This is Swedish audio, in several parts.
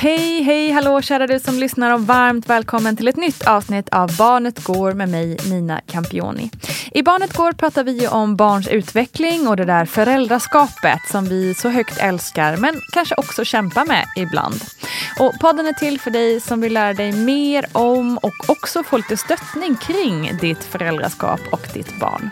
Hej, hej, hallå kära du som lyssnar och varmt välkommen till ett nytt avsnitt av Barnet Går med mig Nina Campioni. I Barnet Går pratar vi om barns utveckling och det där föräldraskapet som vi så högt älskar men kanske också kämpar med ibland. Och podden är till för dig som vill lära dig mer om och också få lite stöttning kring ditt föräldraskap och ditt barn.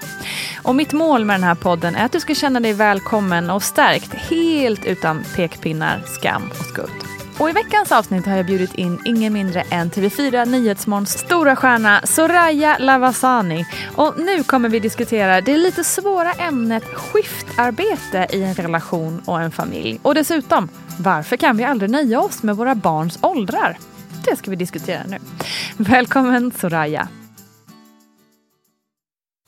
Och mitt mål med den här podden är att du ska känna dig välkommen och stärkt helt utan pekpinnar, skam och skuld. Och i veckans avsnitt har jag bjudit in ingen mindre än TV4 Nyhetsmorgons stora stjärna Soraya Lavasani. Och nu kommer vi diskutera det lite svåra ämnet skiftarbete i en relation och en familj. Och dessutom, varför kan vi aldrig nöja oss med våra barns åldrar? Det ska vi diskutera nu. Välkommen Soraya.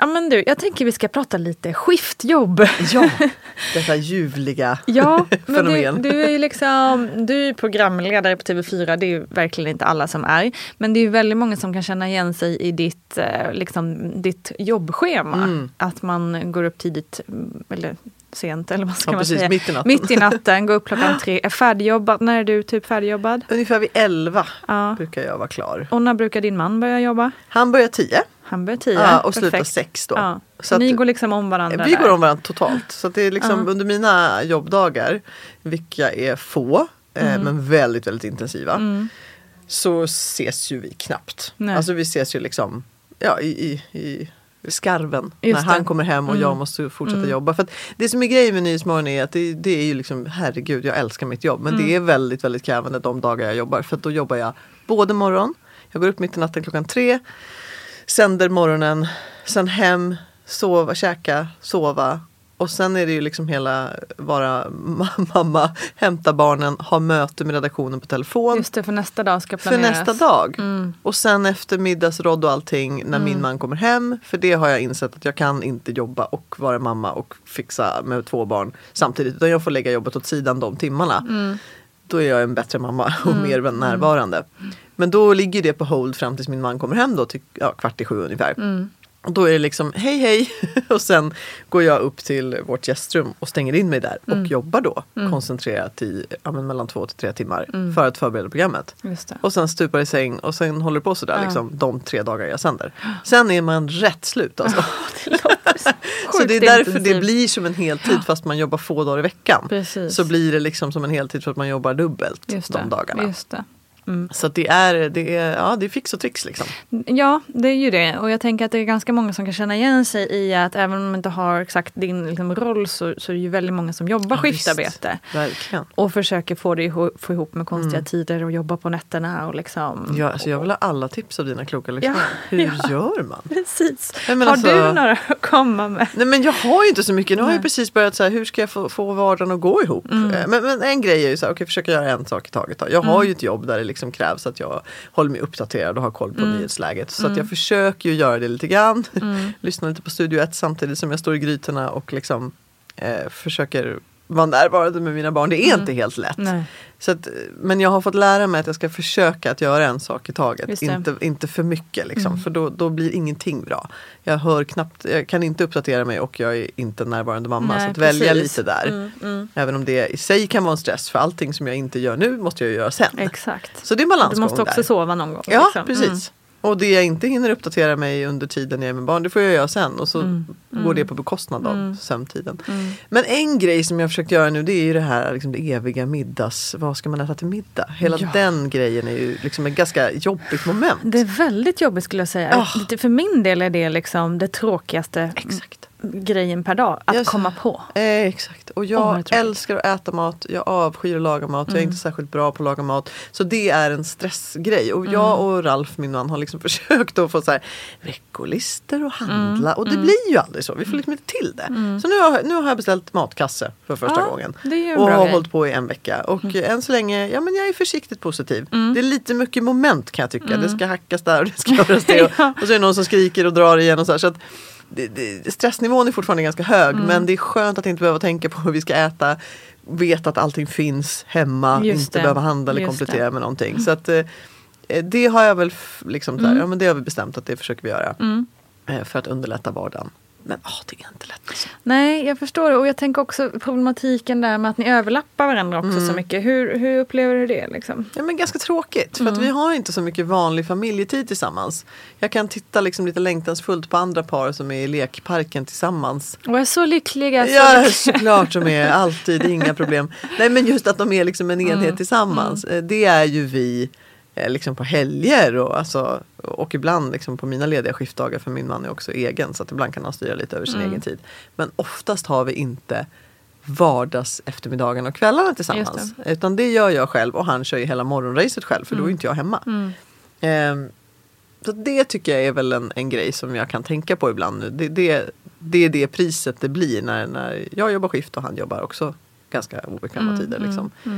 Ja men du, jag tänker vi ska prata lite skiftjobb. Ja, detta ljuvliga ja, men fenomen. Du, du är ju liksom, du är programledare på TV4, det är verkligen inte alla som är. Men det är väldigt många som kan känna igen sig i ditt, eh, liksom, ditt jobbschema. Mm. Att man går upp tidigt, mm, eller sent eller vad ska Ja, man precis, säga? mitt i natten. Mitt i natten, går upp klockan tre, är färdigjobbad. När är du typ färdigjobbad? Ungefär vid 11 Ja. brukar jag vara klar. Och när brukar din man börja jobba? Han börjar 10 Han börjar tio. ja, och slutar. 6 då. Ja. Så Ni går liksom om varandra Vi där. går om varandra totalt. Så det är liksom Ja. under mina jobbdagar, vilka är få Mm. eh, men väldigt väldigt intensiva. Så ses ju vi knappt. Nej. Alltså vi ses ju liksom ja, i, i, i skarven. Just när det. Mm. han kommer hem och jag måste fortsätta jobba. För det som är grejen med Nyhetsmorgon är att det, det är ju liksom herregud jag älskar mitt jobb. Men Mm. det är väldigt väldigt krävande de dagar jag jobbar. För då jobbar jag både morgon, jag går upp mitt i natten klockan tre. Sänder morgonen, sen hem, sova, käka, sova. Och sen är det ju liksom hela vara ma- mamma, hämta barnen, ha möte med redaktionen på telefon. Just det, för nästa dag ska för planeras. nästa dag. Mm. Och sen efter middagsråd och allting när min man kommer hem. För det har jag insett att jag kan inte jobba och vara mamma och fixa med två barn samtidigt. Utan jag får lägga jobbet åt sidan de timmarna. Mm. Då är jag en bättre mamma och mer närvarande. Men då ligger det på hold fram tills min man kommer hem då till ja, kvart i sju ungefär. Och då är det liksom hej hej och sen går jag upp till vårt gästrum och stänger in mig där och jobbar då koncentrerat i ja, mellan två till tre timmar för att förbereda programmet. Och sen stupar i säng och sen håller det på sådär liksom, de tre dagar jag sänder. Sen är man rätt slut alltså. Det så det är därför det blir som en heltid fast man jobbar få dagar i veckan. Precis. Så blir det liksom som en heltid för att man jobbar dubbelt de dagarna. Just det. Så att det är, det är, ja, det är fix och tricks liksom. Ja, det är ju det. Och jag tänker att det är ganska många som kan känna igen sig i att även om man inte har exakt din liksom, roll så, så är det ju väldigt många som jobbar Ja, skiftarbete. Verkligen. Och försöker få det ihop, få ihop med konstiga tider och jobba på nätterna och liksom. Ja, alltså jag vill ha alla tips av dina kloka lyssnare. Ja, Hur ja. gör man? Precis. Nej, har alltså- du några att komma med? Nej men jag har ju inte så mycket. Nu har jag precis börjat så här, hur ska jag få, få vardagen att gå ihop? Mm. Eh, Men, men en grej är ju så här, okej försöka göra en sak i taget. Då. Jag har ju ett jobb där det liksom krävs att jag håller mig uppdaterad och har koll Mm. på nyhetsläget. Så att jag försöker ju göra det lite grann. Lyssna lite på Studio 1 samtidigt som jag står i grytorna och liksom eh, försöker vara närvarande med mina barn. Det är inte helt lätt. Nej. Så att, men jag har fått lära mig att jag ska försöka att göra en sak i taget. Mm. Inte, inte för mycket liksom, för då, då blir ingenting bra. Jag hör knappt, jag kan inte uppdatera mig och jag är inte närvarande mamma. Nej, så att välja precis. lite där. Mm, mm. Även om det i sig kan vara en stress för allting som jag inte gör nu måste jag göra sen. Exakt. Så det är en Du balansgång måste också där. sova någon gång. Ja, liksom. precis. Och det jag inte hinner uppdatera mig under tiden jag är med barn, det får jag göra sen. Och så Mm. går det på bekostnad av sömntiden. Men en grej som jag försökt göra nu det är ju det här liksom det eviga middags, vad ska man äta till middag? Hela Ja. den grejen är ju liksom ett ganska jobbigt moment. Det är väldigt jobbigt skulle jag säga. Lite För min del är det liksom det tråkigaste Exakt. Grejen per dag. Att Jag- komma på. Eh, exakt. Och jag tråkigt. älskar att äta mat. Jag avskyr att laga mat. Jag är inte särskilt bra på att laga mat. Så det är en stressgrej. Och jag och Ralf, min man, har liksom försökt att få så här veckolister och handla. Och det blir ju aldrig så. Vi får liksom inte till det. Så nu har, nu har jag beställt matkasse för första Ja, gången. och har grej. hållit på i en vecka. Och än så länge, ja men jag är försiktigt positiv. Det är lite mycket moment kan jag tycka. Det ska hackas där och det ska göras det. Och, och så är det någon som skriker och drar igen och så här. Så att, det, det, stressnivån är fortfarande ganska hög Mm. men det är skönt att inte behöva tänka på hur vi ska äta. Veta att allting finns hemma, Just inte det. behöva handla eller Just komplettera det. Mm. med någonting. Så att, eh, det har jag väl liksom där, ja, men det har vi bestämt att det försöker vi göra. Mm. Eh, För att underlätta vardagen. Men åh, det är inte lätt. Alltså. Nej, jag förstår det. Och jag tänker också problematiken där med att ni överlappar varandra också Mm. så mycket. Hur, hur upplever du det? Liksom? Ja, men ganska tråkigt för Mm. att vi har inte så mycket vanlig familjetid tillsammans. Jag kan titta liksom lite längtansfullt på andra par som är i lekparken tillsammans. Och är så lyckliga. Så Ja, lyckliga. såklart de är. Alltid, inga problem. Nej, men just att de är liksom en enhet tillsammans. eh, Det är ju vi liksom på helger och, alltså, och ibland liksom på mina lediga skiftdagar för min man är också egen så att ibland kan han styra lite över sin egen tid. Men oftast har vi inte vardags eftermiddagarna och kvällarna tillsammans. Utan det gör jag själv och han kör ju hela morgonracet själv för då är inte jag hemma. Ehm, så det tycker jag är väl en, en grej som jag kan tänka på ibland nu. Det, det, det är det priset det blir när, när jag jobbar skift och han jobbar också ganska obekväma tider. Liksom. Eh,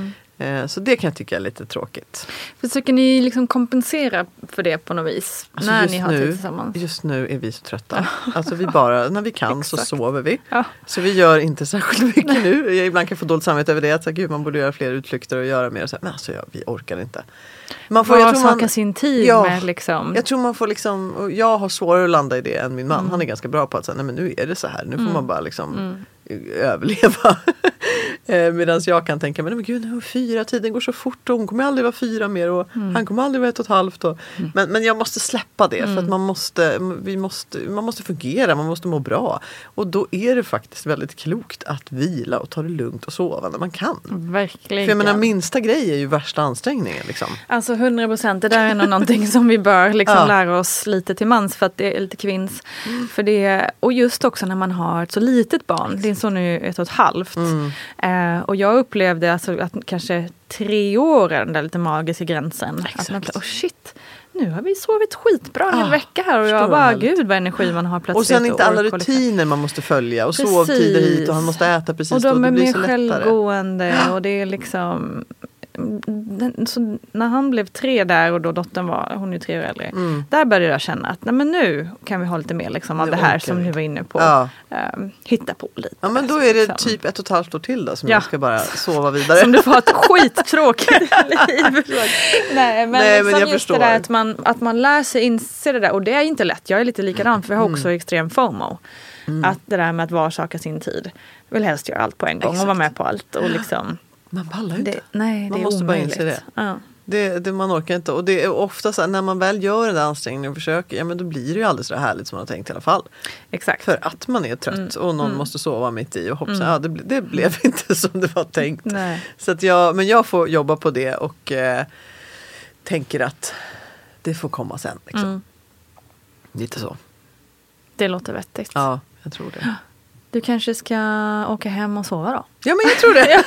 så det kan jag tycka är lite tråkigt. Försöker ni liksom kompensera för det på något vis? Alltså när ni har nu, tid tillsammans? Just nu är vi så trötta. Alltså vi bara, när vi kan så sover vi. Ja. Så vi gör inte särskilt mycket nu. Jag ibland kan få dåligt samvete över det. Att så, Gud, man borde göra fler utflykter och göra mer. Så men alltså jag, vi orkar inte. Man Var jag tror saka sin tid Ja. med liksom. Jag tror man får liksom, jag har svårare att landa i det än min man. Han är ganska bra på att säga, nej men nu är det så här. Nu får man bara liksom överleva. Eh, Medan jag kan tänka, men, men gud hon fyra, tiden går så fort och hon kommer aldrig vara fyra mer och han kommer aldrig vara ett och ett halvt. Och, men, men jag måste släppa det för att man måste, vi måste, man måste fungera, man måste må bra. Och då är det faktiskt väldigt klokt att vila och ta det lugnt och sova när man kan. Verkligen. För jag menar minsta grej är ju värsta ansträngningen. Liksom. Alltså 100 procent, det där är nog någonting som vi bör liksom Ja. lära oss lite till mans för att det är lite kvinns. För det, och just också när man har ett så litet barn, son är ju ett och ett halvt. Eh, och jag upplevde alltså att kanske tre år är den där lite magiska gränsen. Att man, oh shit, nu har vi sovit skitbra en hel Ah, vecka här och jag bara härligt. gud vad energi man har plötsligt. Och sen inte alla och rutiner man måste följa och Precis. sovtider hit och han måste äta precis Och då. de Det är mer lättare. självgående och det är liksom den, så när han blev tre där och då dottern var, hon är tre år äldre. Mm. Där började jag känna att nej, men nu kan vi ha lite mer liksom, av Nu det här som vi. ni var inne på. Ja. Ehm, hitta på lite. Ja men då är det liksom. typ ett och ett halvt år till då som Ja. jag ska bara sova vidare. Som du får ha ett skittråkigt liv. Nej men, Nej, men liksom jag just förstår. det där att man, att man lär sig inse det där och det är inte lätt. Jag är lite likadan för jag har Mm. också extrem FOMO. Att det där med att varsaka sin tid. Vill helst göra allt på en gång och vara Exakt. med på allt. Och liksom, Man pallar ju inte. det, nej, Man måste bara omöjligt. inse det. Ja. Det, det, man orkar inte. Och det är ofta så här, när man väl gör den där ansträngningen och försöker, ja men då blir det ju aldrig så härligt som man har tänkt i alla fall. Exakt. För att man är trött Mm. och någon måste sova mitt i och hoppas, ja det, det blev inte som det var tänkt. Nej. Så att jag, men jag får jobba på det och eh, tänker att det får komma sen. Liksom. Mm. Lite så. Det låter vettigt. Ja, jag tror det. Du kanske ska åka hem och sova då? Ja men jag tror det.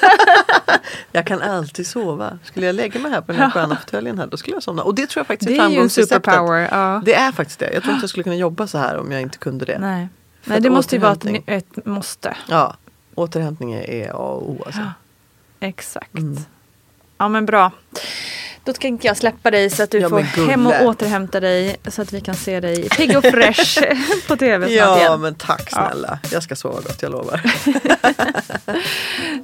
jag kan alltid sova. Skulle jag lägga mig här på den här sköna fåtöljen här då skulle jag somna. Och det tror jag faktiskt är Det är ju en framgångsreceptet. superpower. Ja. Det är faktiskt det. Jag tror inte jag skulle kunna jobba så här om jag inte kunde det. Nej, Nej det måste ju vara ett, ett måste. Ja, återhämtning är A och O alltså. Exakt. Mm. Ja men bra. Då tänker jag släppa dig så att du Ja, får hem och återhämta dig så att vi kan se dig pigg och fresh på tv snart Ja igen. men tack snälla. Jag ska sova gott, jag lovar.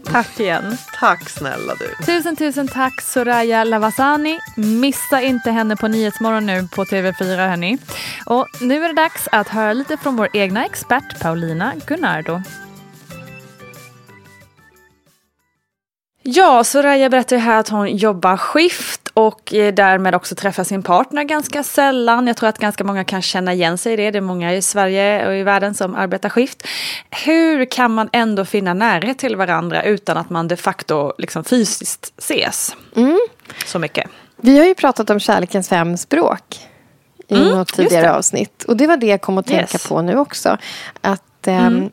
Tack igen. tack snälla du. Tusen tusen tack Soraya Lavasani. Missa inte henne på Nyhetsmorgon nu på TV4 hörni. Och nu är det dags att höra lite från vår egna expert Paulina Gunnardo. Ja, Soraya berättar här att hon jobbar skift och eh, därmed också träffar sin partner ganska sällan. Jag tror att ganska många kan känna igen sig i det. Det är många i Sverige och i världen som arbetar skift. Hur kan man ändå finna närhet till varandra utan att man de facto liksom fysiskt ses så mycket? Vi har ju pratat om kärlekens fem språk i Mm, något tidigare avsnitt. Och det var det jag kom att tänka Yes. på nu också. Att ehm,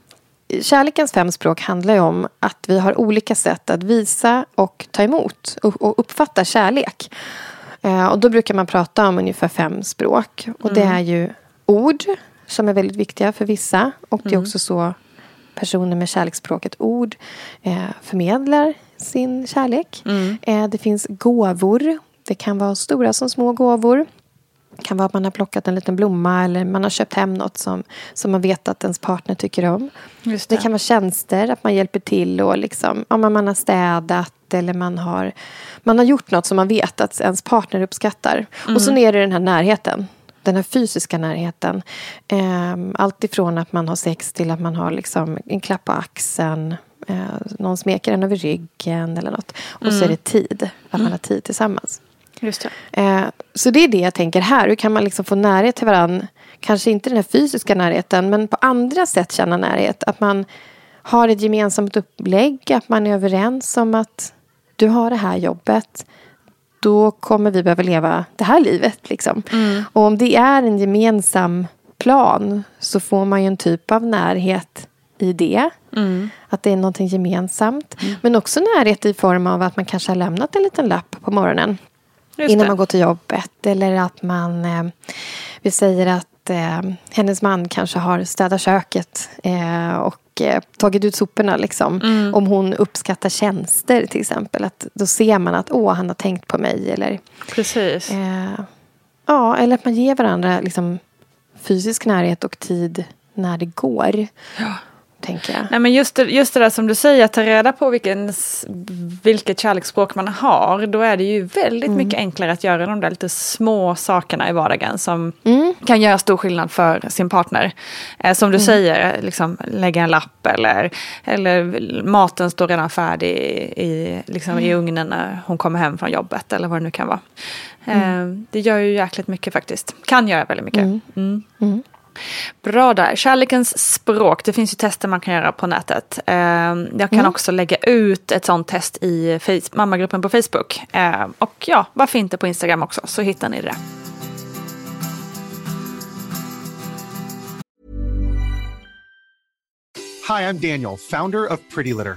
Kärlekens fem språk handlar ju om att vi har olika sätt att visa och ta emot och, uppfatta kärlek. Eh, och då brukar man prata om ungefär fem språk. Och det är ju ord som är väldigt viktiga för vissa. Och det är också så personer med kärleksspråket ord eh, förmedlar sin kärlek. Eh, det finns gåvor. Det kan vara stora som små gåvor. Det kan vara att man har plockat en liten blomma eller man har köpt hem något som, som man vet att ens partner tycker om. Just Det kan vara tjänster, att man hjälper till och liksom, men man har städat eller man har, man har gjort något som man vet att ens partner uppskattar. Och så är det den här närheten. Den här fysiska närheten. Ehm, allt ifrån att man har sex till att man har liksom en klapp på axeln. Eh, någon smeker en över ryggen eller något. Och så är det tid. Att man har tid tillsammans. Just det. Eh, så det är det jag tänker här. Hur kan man liksom få närhet till varandra? Kanske inte den här fysiska närheten, men på andra sätt känna närhet. Att man har ett gemensamt upplägg, att man är överens om att du har det här jobbet. Då kommer vi behöva leva det här livet. Liksom. Och om det är en gemensam plan så får man ju en typ av närhet i det. Att det är någonting gemensamt. Men också närhet i form av att man kanske har lämnat en liten lapp på morgonen Just innan det. man går till jobbet. Eller att man, eh, vi säger att eh, hennes man kanske har städat köket eh, och eh, tagit ut soporna. Liksom. Mm. Om hon uppskattar tjänster till exempel. Att då ser man att åh, han har tänkt på mig. Eller, Precis. eh, ja, eller att man ger varandra liksom, fysisk närhet och tid när det går. Tänker jag. Nej, men just, det, just det där som du säger, att ta reda på vilken, vilket kärleksspråk man har. Då är det ju väldigt Mm. mycket enklare att göra de där lite små sakerna i vardagen som Mm. kan göra stor skillnad för sin partner. Eh, som Mm. du säger, liksom, lägga en lapp eller, eller maten står redan färdig i, liksom, Mm. i ugnen när hon kommer hem från jobbet eller vad det nu kan vara. Mm. Eh, det gör ju jäkligt mycket faktiskt. Kan göra väldigt mycket. Mm. Bra där. Kärlekens språk. Det finns ju tester man kan göra på nätet. Eh, jag kan också lägga ut ett sånt test i face- mammagruppen på Facebook. Eh, och ja, varför inte på Instagram också, så hittar ni det. Hi, I'm Daniel, founder of Pretty Litter.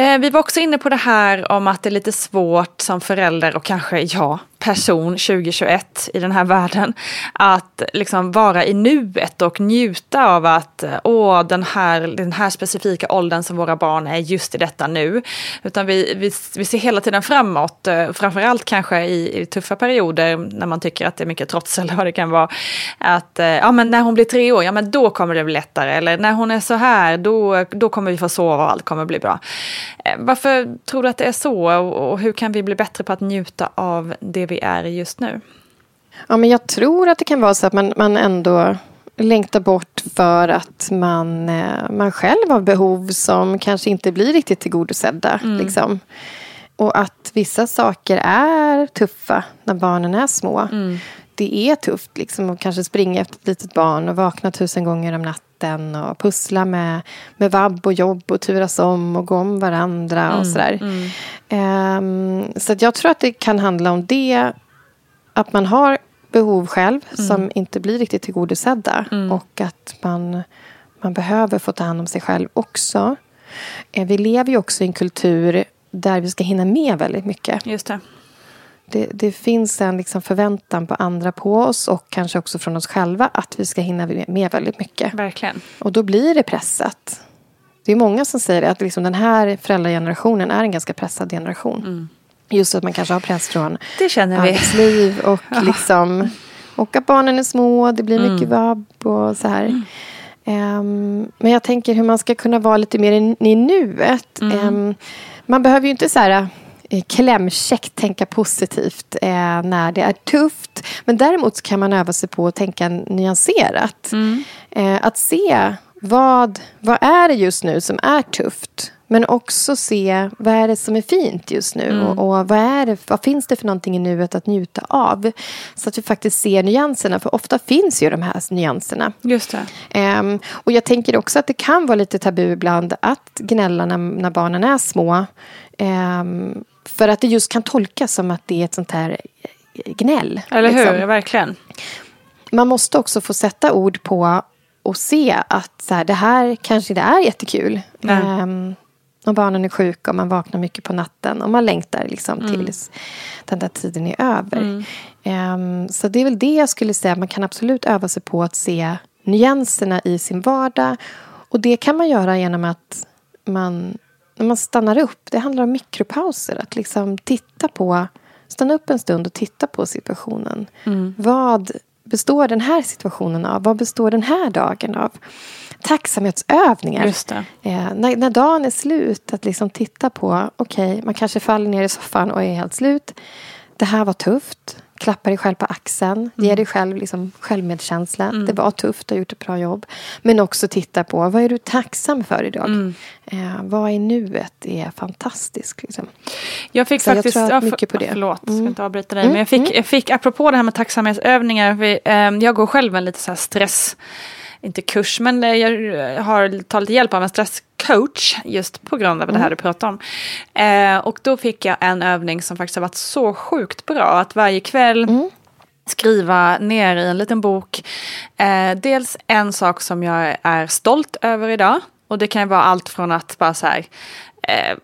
Eh, vi var också inne på det här om att det är lite svårt som förälder och kanske ja, person 2021 i den här världen. Att liksom vara i nuet och njuta av att åh, den här, den här specifika åldern som våra barn är just i detta nu. Utan vi, vi, vi ser hela tiden framåt, eh, framförallt kanske i, i tuffa perioder när man tycker att det är mycket trots eller vad det kan vara. Att eh, ja, men när hon blir tre år, ja men då kommer det bli lättare. Eller när hon är så här, då, då kommer vi få sova och allt kommer bli bra. Eh, varför tror du att det är så och hur kan vi bli bättre på att njuta av det vi är i just nu? Ja, men jag tror att det kan vara så att man, man ändå längtar bort för att man, eh, man själv har behov som kanske inte blir riktigt tillgodosedda. Mm. Liksom. Och att vissa saker är tuffa när barnen är små. Mm. Det är tufft liksom, att kanske springa efter ett litet barn och vakna tusen gånger om natten och pussla med, med vabb och jobb och turas om och gå om varandra och mm. sådär. Um, så jag tror att det kan handla om det. Att man har behov själv mm. som inte blir riktigt tillgodosedda. Mm. Och att man, man behöver få ta hand om sig själv också. Eh, vi lever ju också i en kultur där vi ska hinna med väldigt mycket. Just det. Det, det, finns en liksom förväntan på andra på oss och kanske också från oss själva att vi ska hinna med väldigt mycket. Verkligen. Och då blir det pressat. Det är många som säger att liksom den här föräldragenerationen är en ganska pressad generation. Mm. Just att man kanske har press från det känner arbetsliv och, ja. liksom, och att barnen är små. Det blir mycket mm. vabb och så här. Mm. Um, men jag tänker hur man ska kunna vara lite mer i, i nuet. Um, man behöver ju inte så här klämkäckt tänka positivt eh, när det är tufft. Men däremot kan man öva sig på att tänka nyanserat. Mm. Eh, att se vad, vad är det just nu som är tufft? Men också se vad är det som är fint just nu mm. och, och, vad, är det, vad finns det för någonting i nuet att njuta av? Så att vi faktiskt ser nyanserna, för ofta finns ju de här nyanserna. Just. Um, och jag tänker också att det kan vara lite tabu ibland att gnälla när, när barnen är små. Um, för att det just kan tolkas som att det är ett sånt här gnäll. Eller hur, liksom. verkligen. Man måste också få sätta ord på och se att så här, det här kanske inte är jättekul. Um, Och barnen är sjuka och man vaknar mycket på natten. Och man längtar liksom Mm. tills den där tiden är över. Ehm, så det är väl det jag skulle säga. Man kan absolut öva sig på att se nyanserna i sin vardag. Och det kan man göra genom att man, när man stannar upp. Det handlar om mikropauser. Att liksom titta på, stanna upp en stund och titta på situationen. Vad består den här situationen av? Vad består den här dagen av? Tacksamhetsövningar. Eh, när, när dagen är slut, att liksom titta på, okej, man kanske faller ner i soffan och är helt slut. Det här var tufft. Klappa dig själv på axeln. Ge dig själv liksom självmedkänsla. Det var tufft, du har gjort ett bra jobb. Men också titta på, vad är du tacksam för idag? Eh, vad är nuet? Är fantastiskt. Liksom. Jag fick Så jag faktiskt, tror att ja, för- mycket på det. förlåt, Mm. ska inte avbryta dig, men jag fick, jag fick, apropå det här med tacksamhetsövningar, vi, eh, jag går själv en lite så stress, inte kurs, men eh, jag har tagit hjälp av en stresscoach just på grund av det Mm. här du pratar om. Eh, och då fick jag en övning som faktiskt har varit så sjukt bra, att varje kväll Mm. skriva ner i en liten bok. Eh, dels en sak som jag är stolt över idag. Och det kan ju vara allt från att bara så här. Eh,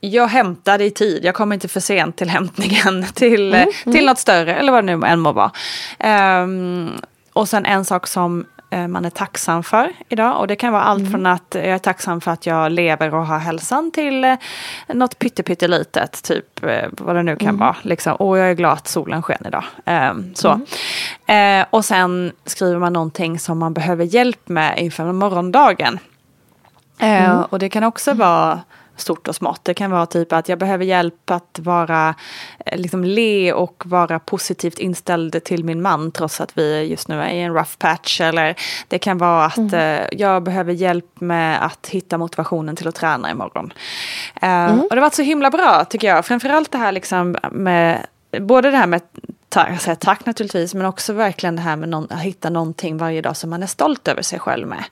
jag hämtade i tid, jag kom inte för sent till hämtningen. Till, eh, till något större eller vad det nu än må vara. Ehm, och sen en sak som eh, man är tacksam för idag. Och det kan vara allt från att jag är tacksam för att jag lever och har hälsan till eh, något pyttepyttelitet. Typ eh, vad det nu kan vara. Liksom. Och jag är glad att solen sken idag. Eh, så. Eh, och sen skriver man någonting som man behöver hjälp med inför morgondagen. Eh, Och det kan också vara stort och smått. Det kan vara typ att jag behöver hjälp att vara, eh, liksom le och vara positivt inställd till min man trots att vi just nu är i en rough patch. Eller det kan vara att eh, jag behöver hjälp med att hitta motivationen till att träna imorgon. Eh, Och det har varit så himla bra tycker jag. Framförallt det här liksom med, både det här med tack, säger tack naturligtvis, men också verkligen det här med någon, att hitta någonting varje dag som man är stolt över sig själv med.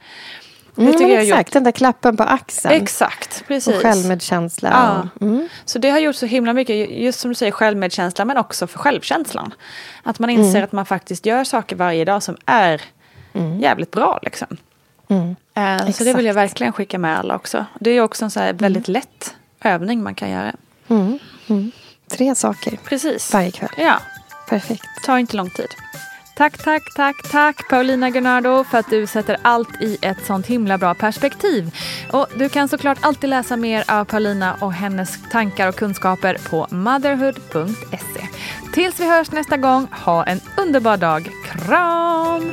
Det Mm, gjort exakt, den där klappen på axeln. Exakt, precis. Och självmedkänsla. Ja. Och, mm. Så det har gjort så himla mycket, just som du säger, självmedkänsla men också för självkänslan. Att man inser Mm. att man faktiskt gör saker varje dag som är jävligt bra. Liksom. Mm. Eh, så det vill jag verkligen skicka med alla också. Det är också en så här väldigt lätt övning man kan göra. Mm. Mm. Tre saker Precis. varje kväll. Ja, Perfekt. tar inte lång tid. Tack, tack, tack, tack Paulina Gunnardo för att du sätter allt i ett sånt himla bra perspektiv. Och du kan såklart alltid läsa mer av Paulina och hennes tankar och kunskaper på motherhood.se. Tills vi hörs nästa gång, ha en underbar dag. Kram!